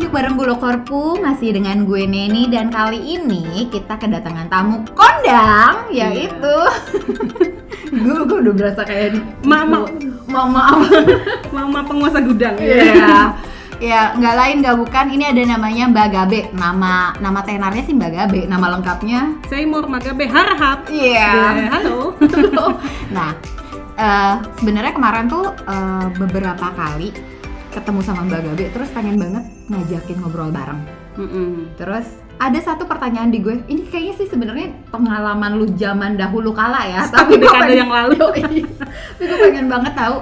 Yuk bareng gue Korpu masih dengan gue Neni dan kali ini kita kedatangan tamu kondang yaitu gue gue udah berasa kayak Mama. mama Mama penguasa gudang Iya. Ya, nggak lain nggak bukan ini ada namanya Mbak Gabe. Nama nama tenarnya sih Mbak Gabe. Nama lengkapnya Seymour Magabe Harhab. Iya. Ya, halo. nah, eh, sebenarnya kemarin tuh eh, beberapa kali ketemu sama Mbak Gabe, terus pengen banget ngajakin ngobrol bareng. Mm-mm. Terus ada satu pertanyaan di gue, ini kayaknya sih sebenarnya pengalaman lu zaman dahulu kala ya, Satu gue pengen- yang lalu. Tapi gue pengen banget tahu,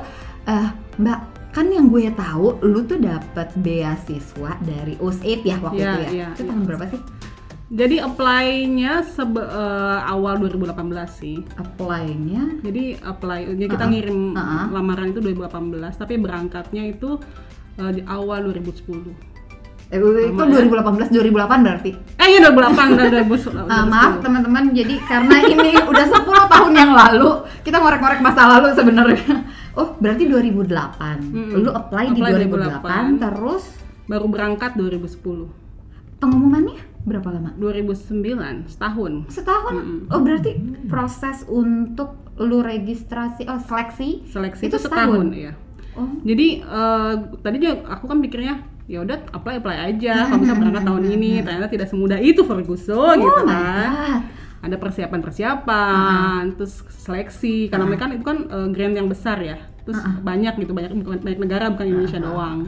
eh, Mbak, kan yang gue tahu lu tuh dapat beasiswa dari USAID ya waktu Iya, itu ya. iya, itu iya. tahun berapa sih? Jadi apply-nya sebe- eh, awal 2018 sih. Apply-nya Jadi apply, jadi kita Uh-uh. ngirim Uh-uh. lamaran itu 2018, tapi berangkatnya itu eh, di awal 2010. eh, itu Lama ya? 2018 2008 berarti. Eh iya 2008 dan 2010. Uh, maaf teman-teman, jadi karena ini udah 10 tahun yang lalu, kita ngorek-ngorek masa lalu sebenarnya. Oh, berarti 2008. Mm-mm. Lu apply, di Apply 2008, 2008. terus Baru berangkat 2010. pengumumannya berapa lama? 2009, setahun. Setahun. Mm-mm. Oh, berarti proses untuk lu registrasi oh seleksi Seleksi Itu itu, setahun, setahun? ya. Oh. Jadi eh, tadi juga aku kan pikirnya ya udah apply apply aja kalau bisa berangkat tahun ini ternyata tidak semudah itu Ferguson gitu oh my kan god. ada persiapan persiapan terus seleksi karena mereka kan itu kan eh, grant yang besar ya terus banyak gitu banyak bukan banyak negara bukan Indonesia doang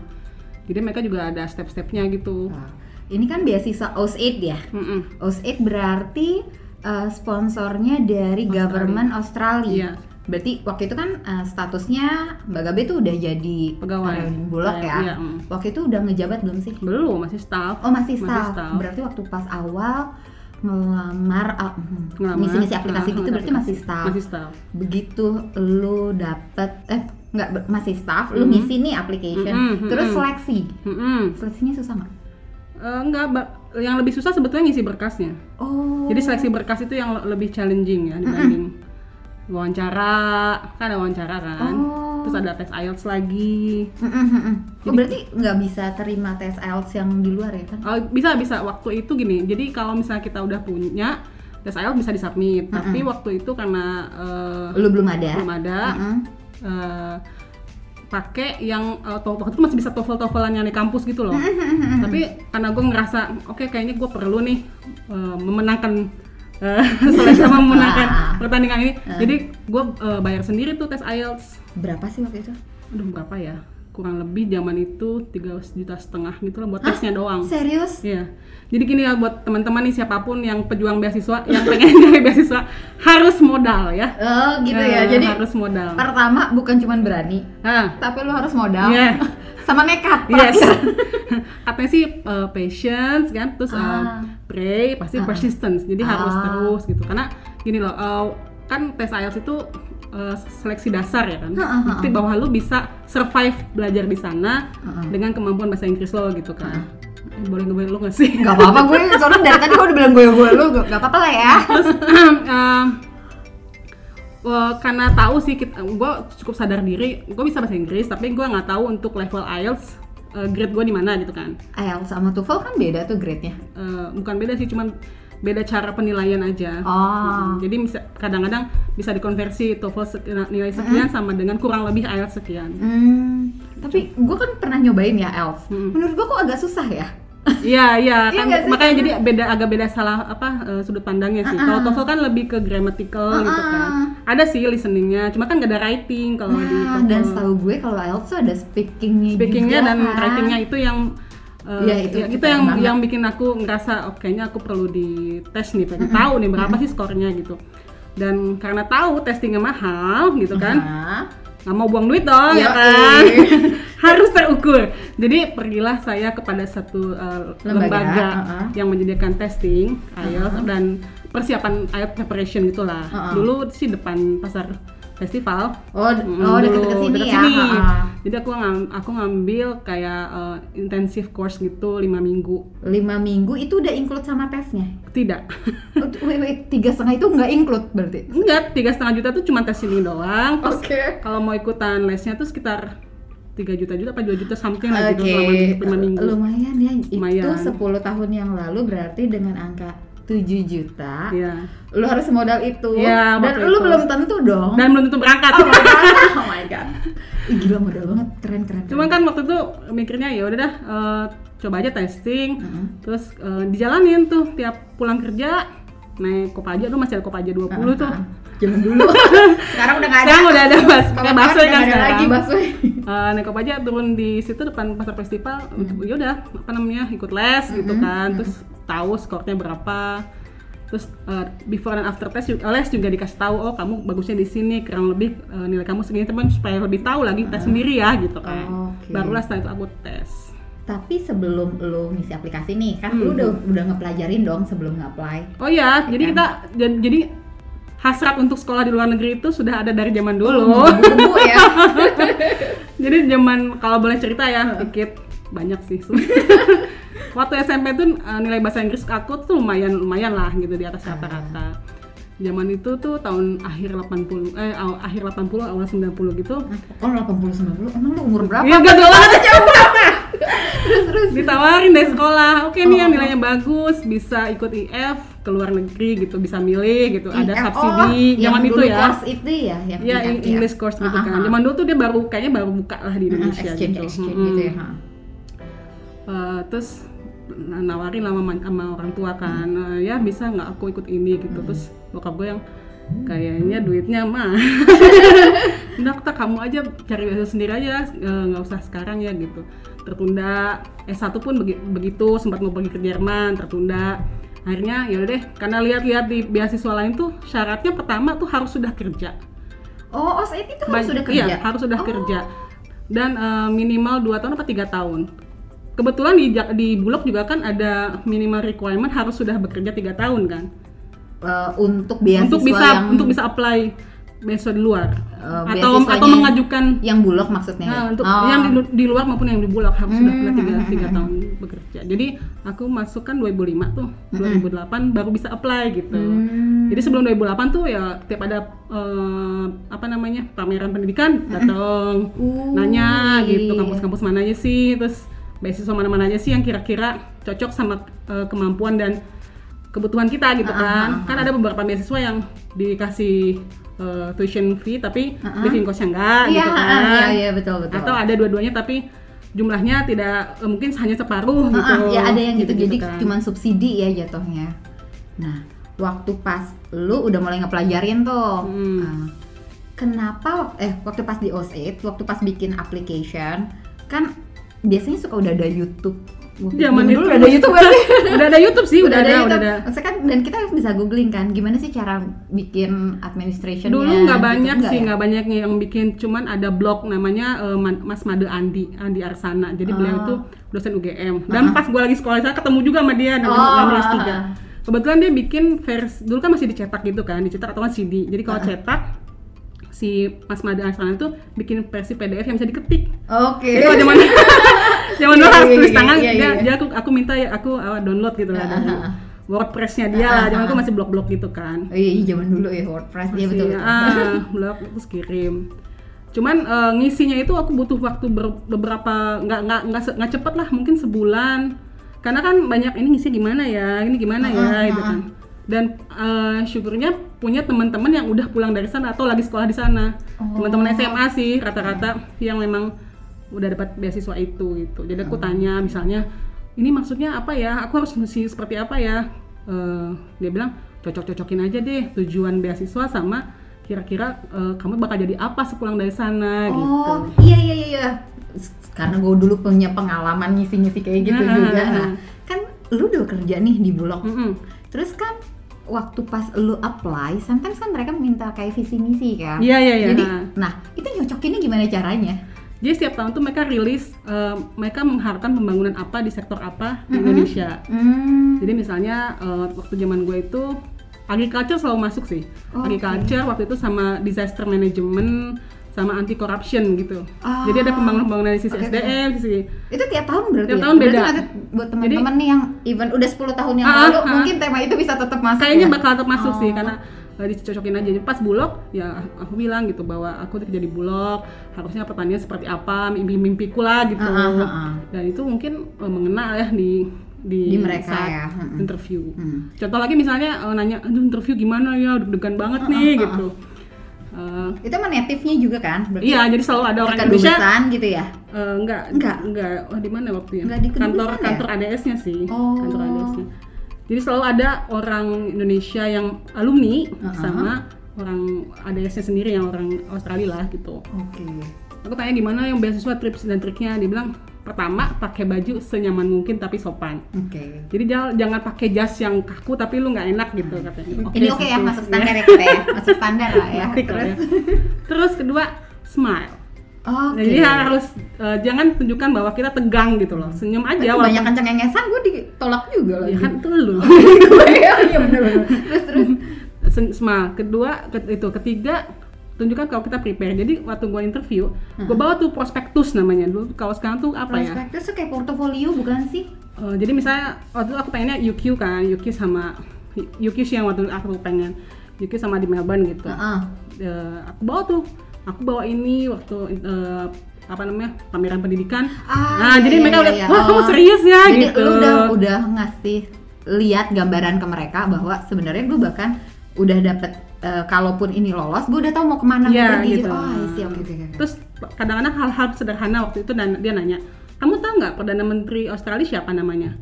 jadi mereka juga ada step-stepnya gitu Wah, Ini kan beasiswa OSAID ya. Mm-mm. OSAID berarti uh, sponsornya dari government Australia. Iya. Berarti waktu itu kan uh, statusnya Mbak Gabe tuh udah jadi Pegawai. karyawan Bulog ya. Iya, mm. Waktu itu udah ngejabat belum sih? belum masih staff Oh masih Masih staff. staff. Berarti waktu pas awal ngelamar hmm, Ngelamar, ngisi-ngisi aplikasi gitu berarti masih staff. masih staff Begitu lu dapet eh nggak masih staff, lu Mhm. ngisi nih application, Mhm, terus mhm. seleksi. Mm-mm. Seleksinya susah nggak? Eh, enggak yang lebih susah sebetulnya ngisi berkasnya Oh. Jadi seleksi berkas itu yang le- lebih challenging ya dibanding wawancara, kan ada wawancara kan. Oh. Terus ada tes IELTS lagi. Mm. Oh, berarti nggak bisa terima tes IELTS yang di luar ya kan? Bisa bisa waktu itu gini. Jadi kalau misalnya kita udah punya tes IELTS bisa disubmit, tapi waktu itu karena eh, Lu belum ada? belum ada Mm-mm. eh, pakai yang to- waktu itu masih bisa TOEFL TOEFLan yang di kampus gitu loh. Tapi karena gue ngerasa oke kayaknya gue perlu nih eh, memenangkan eh, seleksi sama memenangkan Ah. pertandingan ini. Jadi gue eh, bayar sendiri tuh tes IELTS. Berapa sih waktu itu? Aduh berapa ya? Kurang lebih zaman itu tiga juta setengah gitu lah buat tesnya doang. Serius? Iya. Jadi gini ya buat teman-teman nih siapa pun yang pejuang beasiswa yang pengen nyari beasiswa harus modal ya. Oh gitu ya. Eh, Jadi harus modal. pertama bukan cuma berani, Nah, tapi lu harus modal. Iya. Sama nekat. Yes. Katanya sih uh, patience kan, terus uh, Ah. pray, pasti Ah. persistence. Jadi harus Ah. terus gitu. Karena gini loh, uh, kan tes IELTS itu uh, seleksi dasar ya kan. Bukti bahwa lu bisa survive belajar di sana dengan kemampuan bahasa Inggris lo gitu kan. Eh, boleh gue lu gak sih? Gak apa-apa gue, soalnya dari tadi gue udah bilang gue gue lu, gak apa-apa lah ya. terus um, uh, karena tahu sih gue cukup sadar diri gue bisa bahasa Inggris tapi gue nggak tahu untuk level IELTS uh, grade gue di mana gitu kan IELTS sama TOEFL kan beda tuh grade-nya. Uh, bukan beda sih cuman beda cara penilaian aja Oh. jadi bisa kadang-kadang bisa dikonversi TOEFL nilai sekian sama dengan kurang lebih IELTS sekian Hmm, tapi gue kan pernah nyobain ya IELTS. Mm. Menurut gue kok agak susah ya. Iya, iya, Iya kan sih? makanya jadi beda agak beda salah apa eh, sudut pandangnya sih. Kalau TOEFL kan lebih ke grammatical gitu kan. Ada sih listeningnya, cuma kan nggak ada writing kalau di Nah, TOEFL. dan setahu gue kalau IELTS tuh ada speakingnya Speakingnya juga dan kan. writingnya itu yang eh, Iya, itu ya, itu yang banget. yang bikin aku ngerasa oh, kayaknya aku perlu di tes nih, pengen tahu nih berapa sih skornya gitu. Dan karena tahu testingnya mahal gitu kan, Hah? nggak mau buang duit dong Yoi. ya kan harus terukur jadi pergilah saya kepada satu uh, Lembaga, lembaga, uh-uh. yang menyediakan testing IELTS dan persiapan IELTS preparation gitulah Uh-uh. dulu sih depan pasar festival Oh, Mm, oh deket-deket sini deket ya. sini. Ha-ha. jadi aku ngam- aku ngambil kayak uh, intensive course gitu lima minggu Lima minggu itu udah include sama tesnya. tidak Oh, wait, wait, tiga setengah itu nggak include berarti? enggak tiga setengah juta tuh cuma tes ini doang Oke. kalau mau ikutan lesnya tuh sekitar 3 juta juta apa 2 juta something lah Oke, gitu selama 5 minggu. lumayan ya. Itu Lumayan. 10 tahun yang lalu berarti dengan angka 7 juta, Iya. lu harus modal itu. Iya, dan lu itu. belum tentu dong. Dan belum tentu berangkat. oh my god, oh my god. Ih, gila modal banget, keren keren. Cuman kan waktu itu mikirnya ya udah dah eh, coba aja testing. Heeh. Terus eh, dijalanin tuh tiap pulang kerja naik Kopaja tuh masih ada Kopaja 20 tuh. Ah, Zaman dulu. Sekarang udah nggak ada. Sekarang udah ada bas, pakai udah kan sekarang. lagi busway. Eh, naik Kopaja turun di situ depan pasar festival untuk ya udah apa namanya ikut les gitu kan terus tahu skornya berapa terus eh, before dan after test juga, les juga dikasih tahu oh kamu bagusnya di sini kurang lebih eh, nilai kamu segini teman supaya lebih tahu lagi tes sendiri ya gitu kan Oke. barulah setelah itu aku tes Tapi sebelum lu ngisi aplikasi nih, kan Hmm. lu udah udah ngepelajarin dong sebelum nge-apply. oh iya jadi Kan? kita jadi, jadi hasrat untuk sekolah di luar negeri itu sudah ada dari zaman dulu Bumbu ya. Jadi zaman kalau boleh cerita ya dikit banyak sih. Waktu SMP tuh eh, nilai bahasa Inggris aku tuh lumayan lumayan lah gitu di atas rata-rata. Zaman itu tuh tahun akhir 80 eh aw- akhir 80 awal 90 gitu. Oh 80 90 emang lu umur berapa? Iya gak banget terus terus. ditawarin dari sekolah. Oke nih yang nilainya bagus bisa ikut IF ke luar negeri gitu bisa milih gitu ada subsidi oh, zaman itu ya. course itu ya yang Iya, IF, English course gitu Ah, ah, kan. ah. Zaman dulu tuh dia baru kayaknya baru buka lah di Indonesia exchange gitu. exchange Mm-mm. gitu ya. Eh, terus nawarin sama, sama orang tua kan "Eh, ya bisa nggak aku ikut ini gitu terus bokap gue yang kayaknya duitnya mah kita kamu aja cari beasiswa sendiri aja eh, nggak usah sekarang ya gitu tertunda S1 pun begi- begitu sempat mau pergi ke Jerman tertunda akhirnya ya deh karena lihat-lihat di beasiswa lain tuh syaratnya pertama tuh harus sudah kerja Oh, oh itu harus sudah kerja. Iya, harus sudah Oh. kerja. Dan eh, minimal 2 tahun apa tiga tahun. Kebetulan di di Bulog juga kan ada minimal requirement harus sudah bekerja tiga tahun kan. Eh, untuk beasiswa untuk bisa yang untuk bisa apply beasiswa di luar eh, atau atau mengajukan yang bulog maksudnya. Nah, untuk Oh. yang di, di luar maupun yang di Bulog harus sudah Hmm, pernah tiga, hmm, tiga hmm, tahun bekerja. Jadi aku masuk kan 2005 tuh, 2008 baru bisa apply gitu. Hmm. Jadi sebelum 2008 tuh ya tiap ada eh, apa namanya pameran pendidikan datang Uh, nanya gitu kampus-kampus mana aja sih, terus beasiswa mana-mana aja sih yang kira-kira cocok sama eh, kemampuan dan kebutuhan kita gitu Ah, kan. ah, ah, Kan ada beberapa beasiswa yang dikasih eh, tuition fee tapi Ah, ah. living cost-nya enggak Iya, gitu ah, kan. iya, iya betul betul. Atau ada dua-duanya tapi jumlahnya tidak eh, mungkin hanya separuh Ah, gitu. ah, ya ada yang gitu, jadi kan. cuman subsidi ya jatuhnya. Nah, waktu pas lu udah mulai ngepelajarin tuh, Hmm. ah, kenapa eh waktu pas di OSIT, waktu pas bikin application, kan biasanya suka udah ada YouTube. Zaman dulu udah ada YouTube kan? udah ada YouTube sih, udah, ada, udah YouTube. ada. Maksudnya kan dan kita bisa googling kan, gimana sih cara bikin administration Dulu nggak banyak sih, nggak banyak yang bikin, cuman ada blog namanya Man- Mas Made Andi, Andi Arsana. Jadi beliau Oh. itu dosen UGM. Dan pas gue lagi sekolah saya ketemu juga sama dia dengan Oh, ah, S3. ah. Kebetulan dia bikin versi dulu kan masih dicetak gitu kan, dicetak atau kan CD. Jadi kalau Ah. cetak si Mas Made Arsana itu bikin versi PDF yang bisa diketik. Oke. Jadi kalau zaman zaman dulu Iya, harus iya, tulis iya, tangan, iya, dia, iya. dia aku aku minta ya aku uh, download gitu lah Ah, ah, ah. WordPress-nya dia Ah, lah. ah, Zaman itu ah. masih blog-blog gitu kan. Oh iya, iya, zaman dulu ya WordPress dia betul. betul. Ah, blog terus kirim. Cuman eh, ngisinya itu aku butuh waktu ber- beberapa nggak nggak nggak nggak cepet lah mungkin sebulan. Karena kan banyak ini ngisi gimana ya, ini gimana ya gitu kan. Dan eh, syukurnya punya teman-teman yang udah pulang dari sana atau lagi sekolah di sana. Oh. Teman-teman SMA sih rata-rata yang memang udah dapat beasiswa itu gitu. Jadi Oh. aku tanya misalnya, ini maksudnya apa ya? Aku harus mesti seperti apa ya? Eh, dia bilang cocok-cocokin aja deh tujuan beasiswa sama kira-kira eh, kamu bakal jadi apa sepulang dari sana gitu. Oh iya iya iya. iya. Karena gue dulu punya pengalaman ngisi-ngisi kayak gitu Nah, juga. nah, Nah, kan lu udah kerja nih di Bulog. Mm-mm. Terus kan waktu pas lu apply, sometimes kan mereka minta kayak visi misi kan. Iya iya iya. Jadi, Nah, itu nyocokinnya gimana caranya? Jadi setiap tahun tuh mereka rilis, eh, mereka mengharapkan pembangunan apa di sektor apa di Mm-mm. Indonesia. Hmm. Jadi misalnya eh, waktu zaman gue itu agriculture selalu masuk sih. Oh, agriculture waktu itu sama disaster management sama anti corruption gitu. Ah. Jadi ada pembangunan-pembangunan dari sisi oke. SDM, sisi Itu tiap tahun berarti Tiap ya? tahun Berarti beda. nanti buat teman-teman nih yang even udah 10 tahun yang Ah, lalu ah, ah. mungkin tema itu bisa tetap masuk kayaknya ya? bakal tetap masuk sih Oh. karena uh, dicocokin aja pas bulog ya aku bilang gitu bahwa aku kerja di bulog harusnya pertanian seperti apa mimpi-mimpiku lah gitu Ah, ah, ah, ah. dan itu mungkin uh, mengena ya di di, Di mereka saat ya, interview Hmm. contoh lagi misalnya uh, nanya aduh interview gimana ya deg-degan banget nih ah, ah, gitu Uh, Itu emang native-nya juga kan? Berarti iya jadi selalu ada orang Indonesia gitu ya? Eh, enggak, Enggak? enggak. Oh, di mana waktu ya? Enggak di kantor ya? kantor ADS-nya sih. Oh. Kantor ADS-nya. Jadi selalu ada orang Indonesia yang alumni Uh-huh. sama orang ADS-nya sendiri yang orang Australia lah gitu. Oke. Aku tanya gimana yang beasiswa tips dan triknya, dia bilang pertama pakai baju senyaman mungkin tapi sopan. Oke. Jadi jangan jangan pakai jas yang kaku tapi lu nggak enak gitu katanya. Ini oke ya satu. masuk standar ya kita ya. Masuk standar lah ya. Terus ya. Terus kedua smile. Oke. Jadi harus eh, jangan tunjukkan bahwa kita tegang gitu loh. Senyum aja Tapi walaupun- kebanyakan cengengesan gue ditolak juga lagi. Ya kan itu lu. Iya iya benar. Terus terus. Smile. Kedua ke- itu ketiga tunjukkan kalau kita prepare. Jadi waktu gua interview, gua bawa tuh prospektus namanya. Dulu kalau sekarang tuh apa ya? Prospektus tuh kayak portofolio bukan sih? Eh, jadi misalnya waktu itu aku pengennya UQ kan, UQ sama UQ sih yang waktu aku pengen UQ sama di Melbourne gitu. Eh, aku bawa tuh, aku bawa ini waktu eh, apa namanya pameran pendidikan. Ah, nah iya, jadi iya, mereka iya, udah, iya. wah kamu Oh. serius ya Jadi gitu. lu udah udah ngasih lihat gambaran ke mereka bahwa sebenarnya gue bahkan udah dapet eh, kalaupun ini lolos, gue udah tahu mau ke mana Iya, pergi gitu. Oh, I see. Oke oke oke. Terus kadang-kadang hal-hal sederhana waktu itu dan dia nanya, kamu tahu nggak perdana menteri Australia siapa namanya?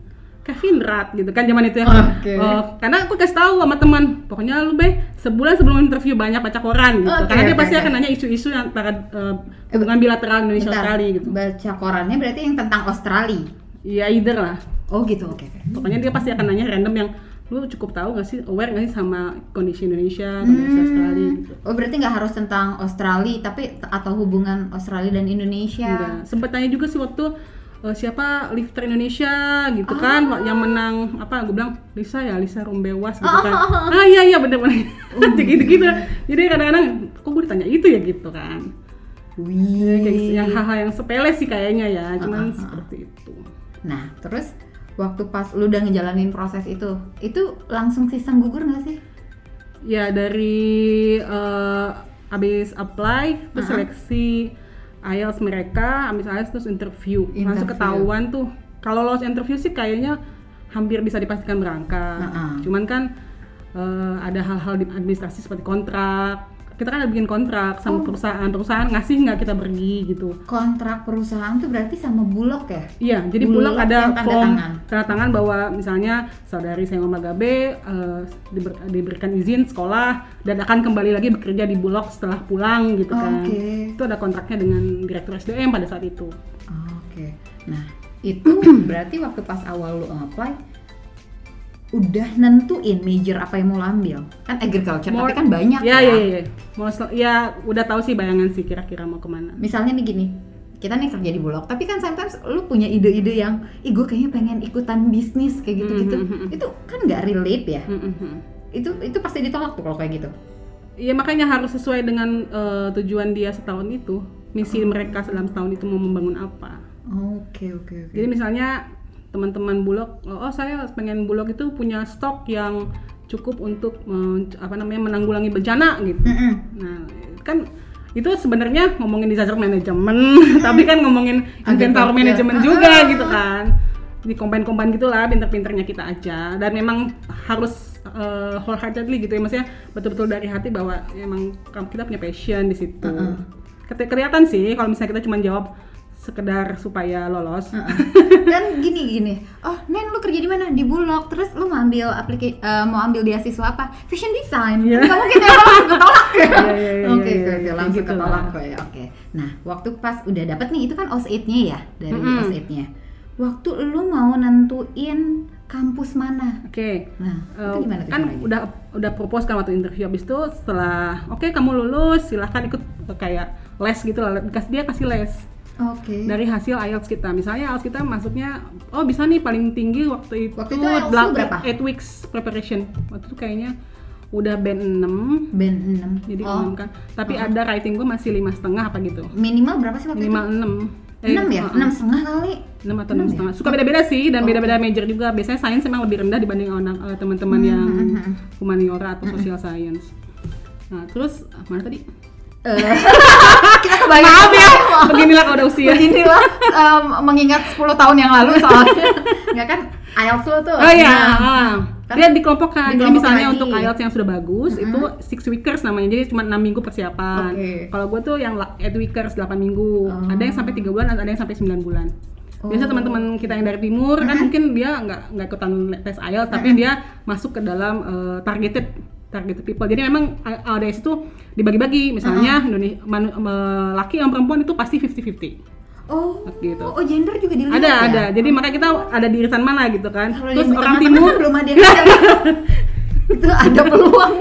Kevin Rudd gitu kan zaman itu ya. Oke. Oh, karena aku kasih tahu sama teman, pokoknya lu be sebulan sebelum interview banyak baca koran gitu. Oke, karena dia oke, pasti oke. akan nanya isu-isu yang antara Eh, hubungan bilateral Indonesia Bentar, Australia gitu. Baca korannya berarti yang tentang Australia. Iya either lah. Oh gitu, oke oke. Pokoknya dia pasti akan nanya random yang lu cukup tahu nggak sih aware nggak sih sama kondisi Indonesia, kondisi Australia gitu. Oh berarti nggak harus tentang Australia, tapi atau hubungan Australia dan Indonesia. Enggak. Sempet tanya juga sih waktu eh, siapa lifter Indonesia gitu kan Ah. yang menang apa gue bilang Lisa ya Lisa Rombewas gitu kan ah iya iya bener-bener gitu gitu jadi kadang-kadang kok gue ditanya itu ya gitu kan Wih. kayak yang hal-hal yang sepele sih kayaknya ya Ah, ah, cuman ah. seperti itu Nah, terus waktu pas lu udah ngejalanin proses itu, itu langsung sistem gugur nggak sih? ya dari eh, abis apply terus Ah, ah. seleksi IELTS mereka abis IELTS terus interview, langsung Interview. ketahuan tuh kalau lolos interview sih kayaknya hampir bisa dipastikan berangkat Ah, ah. cuman kan eh, ada hal-hal di administrasi seperti kontrak kita kan ada bikin kontrak sama Oh. perusahaan perusahaan ngasih nggak kita pergi gitu Kontrak perusahaan tuh berarti sama Bulog ya? Iya, jadi Bulog Bulog ada tanda form tangan. tanda tangan bahwa misalnya saudari saya Magabe eh, diber- diberikan izin sekolah dan akan kembali lagi bekerja di Bulog setelah pulang gitu kan. Oke. Itu ada kontraknya dengan direktur SDM pada saat itu. Oke. Nah, itu berarti waktu pas awal lu apply udah nentuin major apa yang mau ambil. Kan agriculture, Mau- tapi kan banyak ya. Ya, ya, ya. Sel- ya udah tahu sih bayangan sih kira-kira mau ke mana. Misalnya nih gini, kita nih kerja di Bulog, tapi kan sometimes lu punya ide-ide yang, ih gue kayaknya pengen ikutan bisnis kayak gitu-gitu. Mhm. Itu kan nggak relate ya? Mm-mm. Itu itu pasti ditolak tuh kalau kayak gitu. Iya makanya harus sesuai dengan eh, tujuan dia setahun itu, misi Oh. mereka dalam setahun itu mau membangun apa. Oke oke oke. Jadi misalnya teman-teman bulog, oh saya pengen bulog itu punya stok yang cukup untuk men- apa namanya menanggulangi bencana gitu. Mm-mm. Nah kan itu sebenarnya ngomongin disaster management, tapi kan ngomongin inventory Agriculture. management Ah. juga gitu kan. Di combine-combine gitulah pinter-pinternya kita aja dan memang harus uh, wholeheartedly gitu ya maksudnya betul-betul dari hati bahwa emang kita punya passion di situ. Uh-uh. Kete- Kelihatan sih kalau misalnya kita cuma jawab sekedar supaya lolos. kan gini gini. Oh Nen lu kerja di mana? Di Bulog. Terus lu mau ambil aplikasi mau ambil beasiswa apa? Fashion design. Nggak mungkin ya langsung ketolak. Ya Iya, iya, iya, oke oke langsung Gitu ketolak kok ya. Oke. Nah waktu pas udah dapet nih itu kan OS8 nya ya? Dari Mm-mm. OS8 nya. Waktu lu mau nentuin kampus mana? Oke. nah Eh, itu gimana tuh kan caranya? udah udah propose kan waktu interview. Habis itu setelah oke kamu lulus silahkan ikut eh, kayak les gitu lah. Dia kasih les oke. Dari hasil IELTS kita. Misalnya IELTS kita masuknya oh bisa nih paling tinggi waktu itu Waktu itu IELTS berapa? eight weeks preparation. Waktu itu kayaknya udah band 6 band 6 jadi oh, 6 kan. Tapi ada writing gue masih lima setengah apa gitu. Minimal berapa sih waktu minimal itu 6 6 ya? 6 setengah kali? 6 atau Enam 6 ya? setengah. Suka beda-beda sih dan Oh. beda-beda major juga. Biasanya sains memang lebih rendah dibanding anak eh, teman-teman Hmm, yang hmm, hmm, hmm. humaniora atau social science. Nah, terus mana tadi? Eh, kita kebayang Maaf ya, beginilah kalau udah usia. Beginilah em, mengingat 10 tahun yang lalu soalnya. Enggak kan IELTS lo tuh. Oh iya, nah, ah. Kan dia dikelompokkan. Jadi misalnya lagi. untuk IELTS yang sudah bagus itu six weekers namanya. Jadi cuma 6 minggu persiapan. Oke. Kalau gue tuh yang eight weekers 8 minggu. Oh. Ada yang sampai 3 bulan, ada yang sampai 9 bulan. Biasa Oh. teman-teman kita yang dari timur kan mungkin dia nggak nggak ikutan tes IELTS tapi dia masuk ke dalam eh, targeted targeted people. Jadi memang A- ADS itu dibagi-bagi. Misalnya Indonesia manu- me- laki yang perempuan itu pasti 50-50. Oh, Gitu. oh gender juga dilihat Ada, ya? ada. Jadi makanya kita ada di irisan mana gitu kan. Kalau Terus orang timur kan belum ada yang itu ada peluang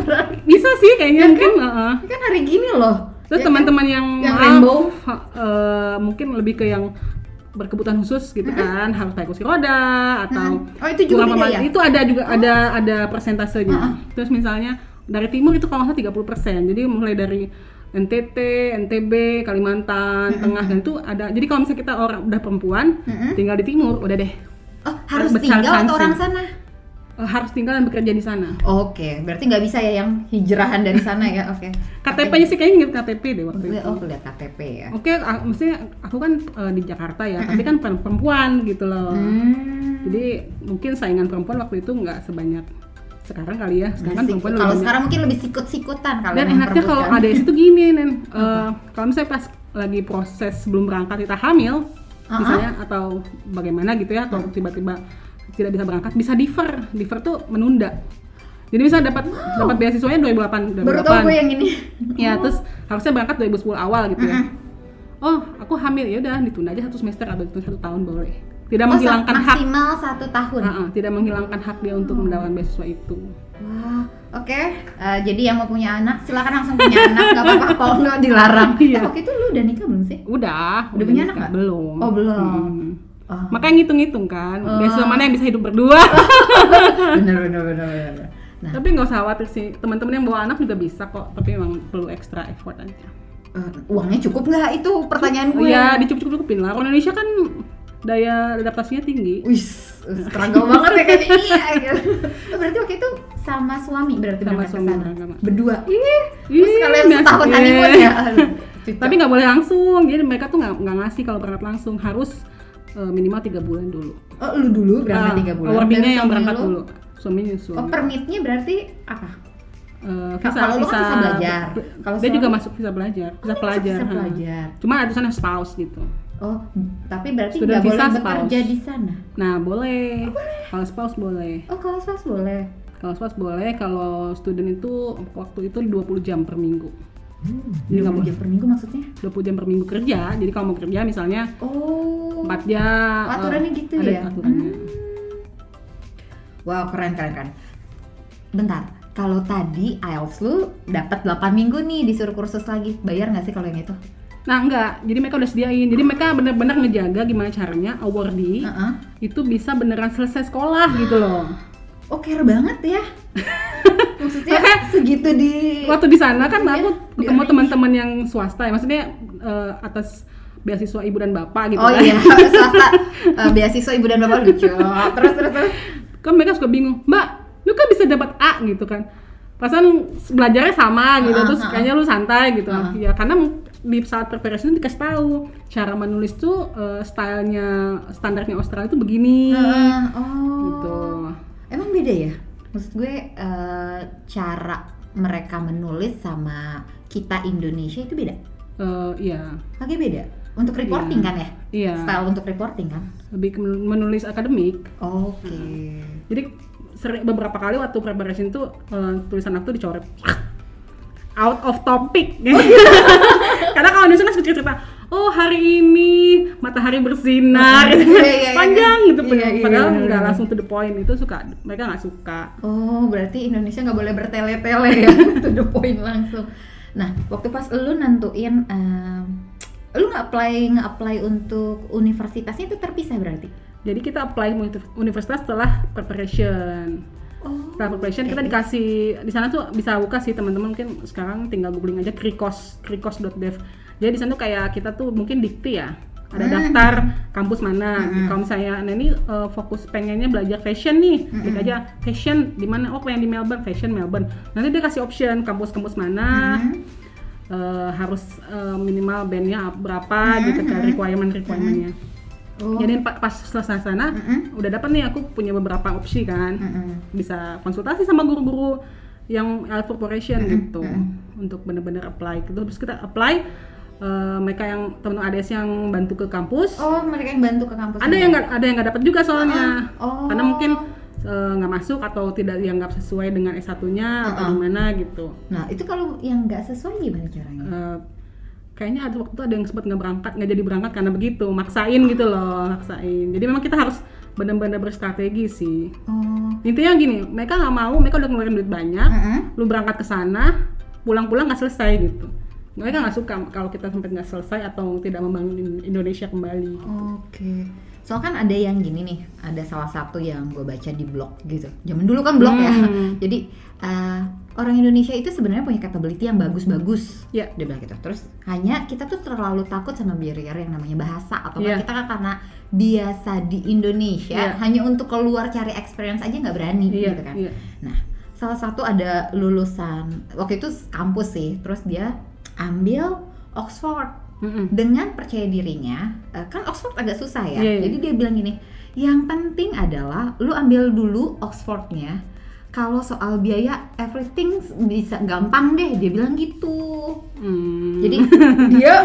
bisa sih kayaknya mungkin heeh. Kan hari gini loh. terus Ya kan? teman-teman yang, Yang maaf, rainbow. ha- eh, mungkin lebih ke yang berkebutuhan khusus gitu kan. Harus pakai kursi roda atau Oh, itu juga kurang ya? itu ada juga ada ada persentasenya. Terus misalnya dari timur itu kalau nggak salah 30% jadi mulai dari NTT, NTB, Kalimantan, Tengah dan itu ada. Jadi kalau misalnya kita orang udah perempuan, tinggal di timur, udah deh. Oh, harus tinggal atau orang sana? Eh, harus tinggal dan bekerja di sana. Oke, berarti nggak bisa ya yang hijrahan dari sana ya? Oke. KTP-nya sih kayaknya inget KTP deh waktu itu. Oh, lihat KTP ya. Oke, ah, maksudnya aku kan eh, di Jakarta ya, tapi kan per- perempuan gitu loh. Hmm. Jadi mungkin saingan perempuan waktu itu nggak sebanyak sekarang kali ya. Sekarang kan perempuan kalau sekarang mungkin lebih sikut-sikutan kalau Dan enaknya kalau. ADS itu gini, Nen. Eh, kalau misalnya pas lagi proses sebelum berangkat kita hamil, Uh-uh. misalnya atau bagaimana gitu ya, atau tiba-tiba tidak bisa berangkat, bisa defer. Defer tuh menunda. Jadi bisa dapat dapat beasiswanya 2008 baru tau gue yang ini. Ya, terus harusnya berangkat 2010 awal gitu ya. Oh, aku hamil ya udah ditunda aja satu semester atau ditunda satu tahun boleh. Tidak Oh, menghilangkan hak, maksimal satu tahun. Ah, ah, tidak menghilangkan hak dia untuk mendapatkan beasiswa itu. Wah, oke. Eh, jadi yang mau punya anak silakan langsung punya anak, nggak apa-apa kalau nggak dilarang. Iya. Eh, waktu itu lu udah nikah belum sih? Udah, Udah punya anak nggak? Belum. Oh, belum. Hmm. Oh, Makanya ngitung-ngitung kan, Oh. beasiswa mana yang bisa hidup berdua. bener bener bener bener. Nah, tapi nggak usah khawatir sih, teman-teman yang bawa anak juga bisa kok, tapi memang perlu extra effort aja. eh, uangnya cukup nggak? Itu pertanyaan gue. Iya, dicukup-cukupin lah. Orang Indonesia kan daya adaptasinya tinggi. Wis, struggle banget ya kayaknya iya gitu. Oh, berarti waktu itu sama suami berarti Sama suami berangkat. Berdua. Ih, terus kalian biasa. setahun Iya. honeymoon ya. Cucok. Tapi nggak boleh langsung, jadi mereka tuh nggak ngasih kalau berangkat langsung harus eh, minimal tiga bulan dulu. Oh, lu dulu berangkat Ah, tiga bulan. Awardingnya Dari yang suami berangkat lu? dulu, suami nyusul. Oh, permitnya berarti apa? Eh, Kalau lu kan visa belajar. Kalau dia juga masuk visa belajar, visa Oh, pelajar. Visa ha. pelajar. Cuma ada tulisannya spouse gitu. Oh, tapi berarti nggak boleh visa bekerja spouse. di sana. Nah boleh, kalau spouse boleh. Oh, kalau spouse boleh. Kalau spouse boleh, kalau student itu waktu itu 20 jam per minggu. Nggak 20 boleh jam per minggu maksudnya? 20 jam per minggu kerja. Jadi kalau mau kerja misalnya Oh. 4 jam. Aturannya eh, gitu ada ya? aturannya. Wow, keren keren keren. Bentar, kalau tadi IELTS lu dapat 8 minggu nih disuruh kursus lagi. Bayar nggak sih kalau yang itu? Nah enggak, jadi mereka udah sediain. Jadi mereka benar-benar ngejaga gimana caranya awardee Heeh. itu bisa beneran selesai sekolah gitu loh. Oh, care banget ya. Maksudnya Makanya- segitu di Waktu di sana kan Iya, aku ketemu teman-teman yang swasta ya, maksudnya eh, atas beasiswa ibu dan bapak gitu Oh kan. iya, swasta eh, beasiswa ibu dan bapak lucu. Terus terus terus. kan mereka suka bingung, Mbak, lu kan bisa dapat A gitu kan. Pasan belajarnya sama gitu, Ah, terus ah, kayaknya lu santai gitu. Ah. Ya karena di saat preparation itu dikasih tahu cara menulis tuh eh, stylenya standarnya Australia itu begini Heeh, oh. gitu. Emang beda ya? Maksud gue eh, cara mereka menulis sama kita Indonesia itu beda? Eh, iya, Agak beda. Untuk reporting Iya. kan ya? iya. Style untuk reporting kan? Lebih ke menulis akademik. Oke. Jadi seri- beberapa kali waktu preparation tuh eh, tulisan aku tuh dicoret out of topic. Karena kalau Indonesia kan cerita, oh hari ini matahari bersinar, Iya, iya, iya. panjang gitu, Iya, iya, padahal bener, nggak langsung to the point itu suka mereka nggak suka. Oh, berarti Indonesia nggak boleh bertele-tele ya, to the point langsung. Nah, waktu pas lu nentuin, em, lu nggak apply nggak apply untuk universitasnya itu terpisah berarti? Jadi kita apply uni- universitas setelah preparation. Oh. Setelah preparation kita dikasih di sana tuh bisa buka sih teman-teman mungkin sekarang tinggal googling aja krikos krikos.dev. Jadi di sana tuh kayak kita tuh mungkin dikti ya. ada Hmm. daftar kampus mana. Hmm. Kalau misalnya nah ini eh, fokus pengennya belajar fashion nih, Hmm. klik aja fashion di mana? Oh pengen di Melbourne, fashion Melbourne. Nanti dia kasih option kampus-kampus mana. Hmm. eh, harus eh, minimal bandnya berapa Hmm, gitu kan requirement requirementnya. Oh. Jadi pa- pas selesai sana Mm-mm. udah dapat nih aku punya beberapa opsi kan Mm-mm. bisa konsultasi sama guru-guru yang L corporation gitu mm-mm. untuk bener-bener apply gitu terus kita apply eh, mereka yang teman ADS yang bantu ke kampus Oh, mereka yang bantu ke kampus. ada yang nggak ada yang nggak dapat juga soalnya Oh. karena mungkin eh, nggak masuk atau tidak dianggap sesuai dengan S1-nya atau Uh-uh. gimana gitu Nah, itu kalau yang nggak sesuai gimana caranya? Eh, kayaknya ada waktu itu ada yang sempat nggak berangkat nggak jadi berangkat karena begitu maksain gitu loh maksain jadi memang kita harus benar-benar berstrategi sih Oh. intinya gini mereka nggak mau mereka udah ngeluarin duit banyak Mm-mm. lu berangkat ke sana pulang-pulang nggak selesai gitu mereka nggak suka kalau kita sampai nggak selesai atau tidak membangun Indonesia kembali Oke. Soal kan ada yang gini nih, ada salah satu yang gue baca di blog gitu. Zaman dulu kan blog ya. Hmm. Jadi eh, orang Indonesia itu sebenarnya punya capability yang bagus-bagus. ya Dia bilang gitu. Terus hanya kita tuh terlalu takut sama barrier yang namanya bahasa atau Iya. kita kan karena biasa di Indonesia Iya. hanya untuk keluar cari experience aja nggak berani iya gitu kan. iya Nah, salah satu ada lulusan waktu itu kampus sih, terus dia ambil Oxford Mm-mm. dengan percaya dirinya eh, kan Oxford agak susah ya Iya, iya. jadi dia bilang gini yang penting adalah lu ambil dulu Oxfordnya kalau soal biaya everything bisa gampang deh dia bilang gitu Hmm. jadi dia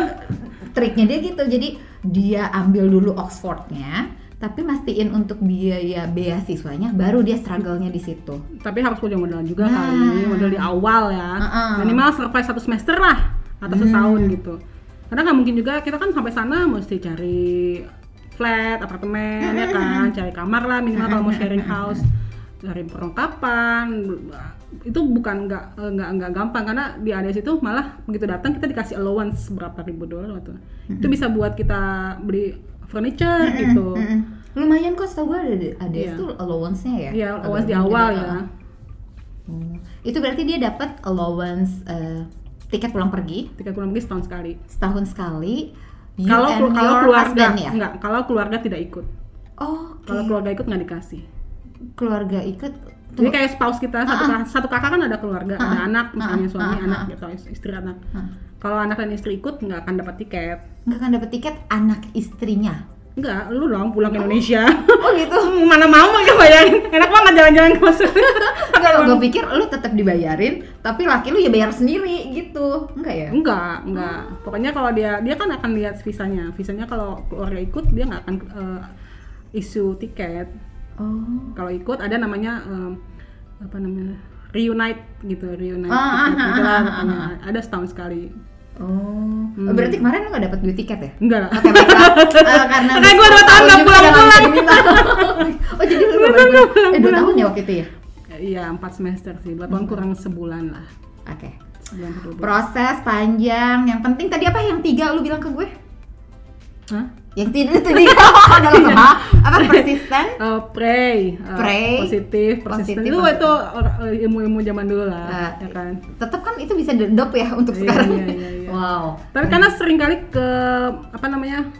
triknya dia gitu jadi dia ambil dulu Oxfordnya tapi mastiin untuk biaya beasiswanya baru dia struggle-nya di situ tapi harus punya modal juga Nah. kali modal di awal ya Uh-uh. minimal survive satu semester lah atau Hmm. setahun gitu. Karena nggak mungkin juga kita kan sampai sana mesti cari flat apartemen ya kan? Cari kamar lah minimal kalau mau sharing house. Cari perlengkapan. Itu bukan nggak nggak nggak gampang. Karena di ADS itu malah begitu datang kita dikasih allowance berapa ribu dolar gitu. Itu bisa buat kita beli furniture gitu. lumayan kok setahu gue ada ada Iya. itu allowance-nya ya? Iya, allowance di awal ya. uh. Hmm. Itu berarti dia dapat allowance eh, tiket pulang pergi tiga kurang lebih setahun sekali setahun sekali. Kalau kalau keluarga husband ya. enggak kalau keluarga tidak ikut Oh, kalau keluarga ikut nggak dikasih keluarga ikut. jadi kayak spouse kita satu, kakak- satu kakak kan ada keluarga ada Ah, anak misalnya suami ah, anak ah. gitu istri anak Hah, kalau anak dan istri ikut nggak akan dapat tiket nggak akan dapat tiket anak istrinya. Enggak lu dong pulang ke Indonesia Oh gitu. mana mau nggak bayarin enak banget jalan-jalan ke masuk Enggak, gue pikir lu tetap dibayarin, tapi laki lu ya bayar sendiri gitu. Enggak ya? enggak enggak pokoknya kalau dia dia kan akan lihat visanya visanya kalau keluarga ikut dia nggak akan eh, isu tiket Oh. kalau ikut ada namanya em, apa namanya reunite gitu reunite Ah, tiket ah, gitu ah, lah ah, katanya. ah. ada setahun sekali Oh. Hmm. Berarti kemarin lu nggak dapat duit tiket ya? enggak lah. Eh, karena Karena gua dua tahun nggak juga pulang-pulang. diminta. oh jadi lu nggak pulang? Eh dua tahun ya waktu itu ya? iya empat semester sih dua tahun kurang sebulan lah Oke. dua. Proses panjang. Yang penting tadi apa yang tiga lu bilang ke gue? Hah? Yang tiga itu tiga adalah apa? Apa persisten? Eh, pray, eh, Pray, positif, persisten positif, itu positif. itu or- ilmu-ilmu zaman dulu lah, Eh, ya kan. Tetap kan itu bisa dedop ya untuk Iya, sekarang. iya, iya, iya. Wow. Tapi karena sering kali ke apa namanya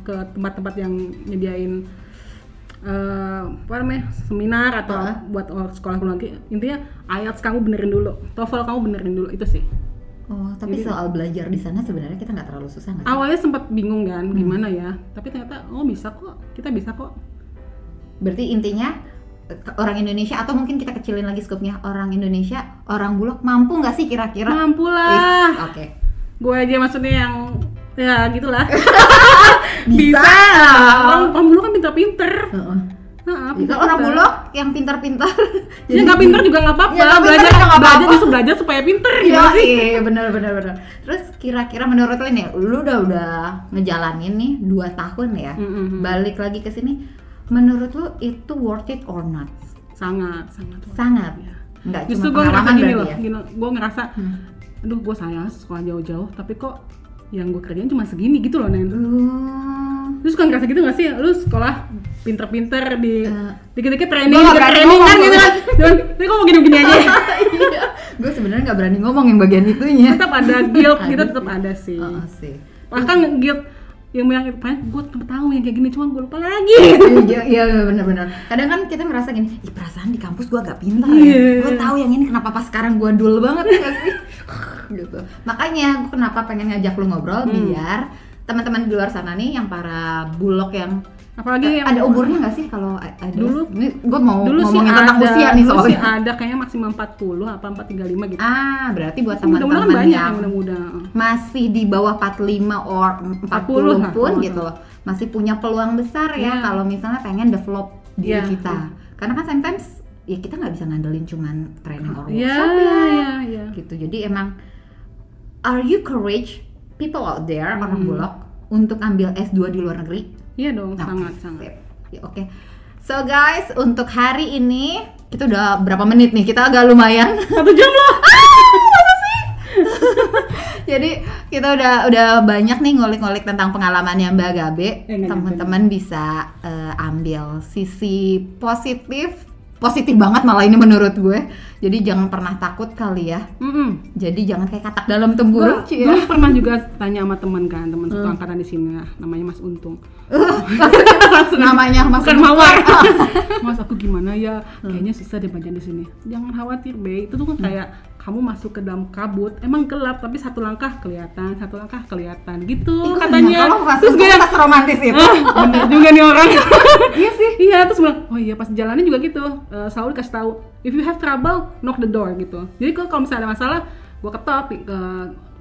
ke tempat-tempat yang nyediain eh, apa namanya seminar atau Heeh. buat orang sekolah luar negeri intinya IELTS kamu benerin dulu, TOEFL kamu benerin dulu itu sih. Oh, tapi Jadi- soal belajar di sana sebenarnya kita nggak terlalu susah nggak? Awalnya sempat bingung kan Hmm. gimana ya, tapi ternyata oh bisa kok, kita bisa kok. Berarti intinya orang Indonesia atau mungkin kita kecilin lagi skopnya orang Indonesia, orang bulog mampu nggak sih kira-kira? Mampu lah. Oke. Gue aja maksudnya yang ya gitulah. Bisa. Orang orang dulu kan pinter-pinter. Nah, Jika orang bulog yang pintar-pintar. Ya nggak pinter juga nggak apa-apa. Ya, belajar juga nggak belajar apa-apa. justru belajar supaya pinter Iya gimana sih? iya benar benar benar. Terus kira-kira menurut lo nih, lu udah udah ngejalanin nih dua tahun ya. Mm-mm. Balik lagi ke sini, menurut lu itu worth it or not? Sangat sangat. Sangat. Ya. Enggak Justru cuma gue ngerasa gini loh, ya. gini, gue ngerasa, Hmm. aduh gue sayang sekolah jauh-jauh, tapi kok yang gue kerjain cuma segini gitu loh Nen. Uh, Lu suka ngerasa gitu gak sih? Lu sekolah pinter-pinter di Eh. dikit-dikit training, nggak dikit berani training kan ngomong. gitu kan. Tapi kok mau gini-gini aja? iya. Gue sebenarnya nggak berani ngomong yang bagian itunya. tetap ada guilt Ada gitu tetap ada sih. Oh, sih. Bahkan guilt yang yang gue tahu yang kayak gini cuma gue lupa lagi Iya, iya benar-benar. Kadang kan kita merasa gini, ih perasaan di kampus gua agak pintar Iya. ya. Gua tahu yang ini kenapa pas sekarang gua dul banget ya sih. gitu. Makanya gua kenapa pengen ngajak lu ngobrol Hmm. biar teman-teman di luar sana nih yang para bulog yang apalagi yang ada umurnya nggak sih kalau ada Dulu- gue mau dulu sih ada tentang usia nih dulu sih soalnya ada kayaknya maksimal 40 apa 435 gitu ah berarti buat teman-teman banyak yang yang muda-muda masih di bawah 45 or 40 40 lah. pun Oh, gitu loh masih punya peluang besar ya Iya. kalau misalnya pengen develop diri Iya, kita karena kan sometimes ya kita nggak bisa ngandelin cuman training or Iya, workshop ya iya, iya. gitu jadi emang are you courage people out there orang Hmm. bulog untuk ambil S2 di luar negeri Iya dong, Nah, sangat sangat. Ya, Oke. So guys, untuk hari ini kita udah berapa menit nih? Kita agak lumayan. Satu jam loh. Jadi kita udah udah banyak nih ngulik-ngulik tentang pengalamannya Mbak Gabe. Eh, nggak Teman-teman bisa eh, ambil sisi positif, positif banget malah ini menurut gue. Jadi jangan pernah takut kali ya. Mm-mm. Jadi jangan kayak katak dalam Gue tempurung, Ci, ya. pernah juga tanya sama teman kan, teman Hmm. satu angkatan di sini lah, namanya Mas Untung. Namanya Mas Bukan Untung. mawar. Mas aku gimana ya? Kayaknya susah deh baca di sini. Jangan khawatir, Be. Itu tuh kan kayak kamu masuk ke dalam kabut, emang gelap tapi satu langkah kelihatan, satu langkah kelihatan gitu Ih, katanya. Terus gue tas romantis itu. Ah, bener juga nih orang. Iya sih. iya, terus bilang, oh iya pas jalannya juga gitu. Eh, selalu dikasih tahu, if you have trouble, knock the door gitu. Jadi kalau kalau misalnya ada masalah, gue ketok ke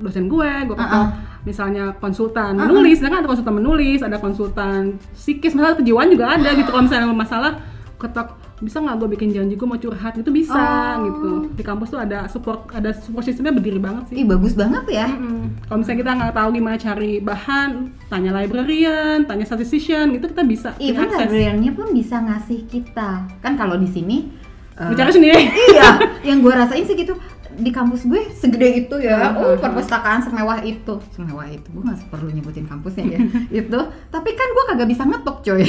dosen gue, gue ketok misalnya konsultan menulis, sedangkan ada konsultan menulis, ada konsultan psikis, masalah kejiwaan juga ada gitu. Kalau misalnya ada masalah, ketok bisa nggak gue bikin janji gue mau curhat itu bisa Oh. gitu di kampus tuh ada support ada support sistemnya berdiri banget sih Ih bagus banget ya. Mm-mm. Kalau misalnya kita nggak tahu gimana cari bahan, tanya librarian, tanya statistician, gitu kita bisa Even akses. librariannya pun bisa ngasih kita. Kan kalau di sini eh, Bicara sendiri. iya, yang gue rasain sih gitu di kampus gue segede itu ya, oh perpustakaan semewah itu, semewah itu, gue nggak perlu nyebutin kampusnya ya, itu. Tapi kan gue kagak bisa ngetok coy.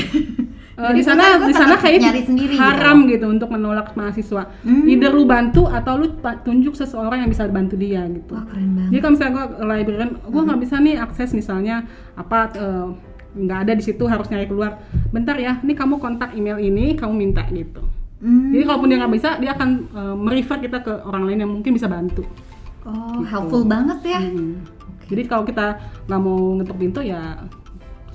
Eh, Jadi di sana di sana kayak nyari sendiri haram gitu. gitu. untuk menolak mahasiswa. Hmm. Either lu bantu atau lu tunjuk seseorang yang bisa bantu dia gitu. Wah keren banget. Jadi kalau misalnya gue librarian, gue nggak bisa nih akses misalnya apa eh, nggak ada di situ harus nyari keluar. Bentar ya, ini kamu kontak email ini, kamu minta gitu. Hmm. Jadi kalaupun dia nggak bisa, dia akan eh, merefer kita ke orang lain yang mungkin bisa bantu. Oh, gitu. helpful banget ya. Mm. Jadi kalau kita nggak mau ngetuk pintu ya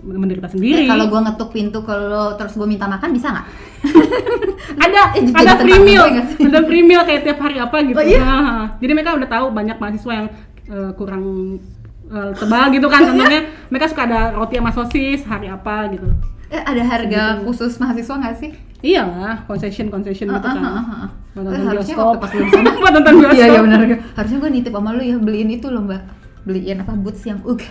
menderita Eh, sendiri. kalau gue ngetuk pintu kalau terus gue minta makan bisa nggak? ada Eh, ada free meal, ada free meal kayak tiap hari apa gitu. Oh, iya? Nah, jadi mereka udah tahu banyak mahasiswa yang eh, kurang eh, tebal gitu kan. iya? Contohnya mereka suka ada roti sama sosis hari apa gitu. Eh, ada harga khusus mahasiswa nggak sih? Iyalah, concession concession gitu Ah, kan. ah, ah, ah. Buat Eh, nonton harusnya bioskop. waktu pas lu di sana Buat nonton bioskop. Iya iya benar. Harusnya gue nitip sama lu ya beliin itu loh mbak. Beliin apa boots yang UG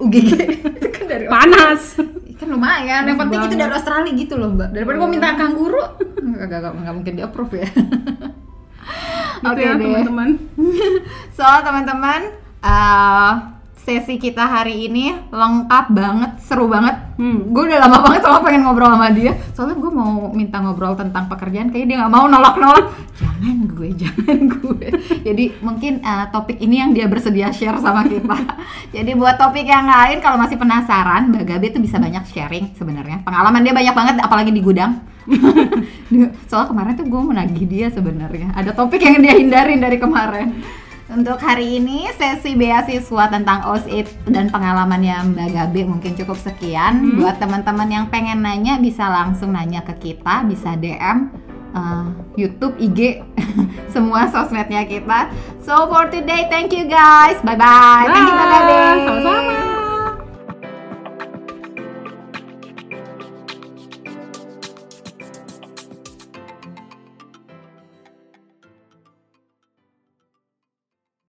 UGG itu kan dari Panas. kan lumayan. Yang penting itu dari Australia gitu loh mbak. Daripada gue minta kanguru, nggak nggak nggak mungkin di approve ya. Gitu Oke ya deh. teman-teman. So teman-teman, eh, sesi kita hari ini lengkap banget, seru banget. Hmm. Gue udah lama banget sama pengen ngobrol sama dia. Soalnya gue mau minta ngobrol tentang pekerjaan, kayaknya dia nggak mau nolak-nolak. Jangan gue, jangan gue. Jadi mungkin eh, topik ini yang dia bersedia share sama kita. Jadi buat topik yang lain, kalau masih penasaran, Mbak Gabe tuh bisa banyak sharing sebenarnya. Pengalaman dia banyak banget, apalagi di gudang. Soalnya kemarin tuh gue menagih dia sebenarnya. Ada topik yang dia hindarin dari kemarin. Untuk hari ini sesi beasiswa tentang OSIT dan pengalamannya Mbak Gabe mungkin cukup sekian. Buat teman-teman yang pengen nanya bisa langsung nanya ke kita, bisa DM uh, YouTube, IG, semua sosmednya kita. So for today, thank you guys. Bye bye. Thank you Mbak Gabe.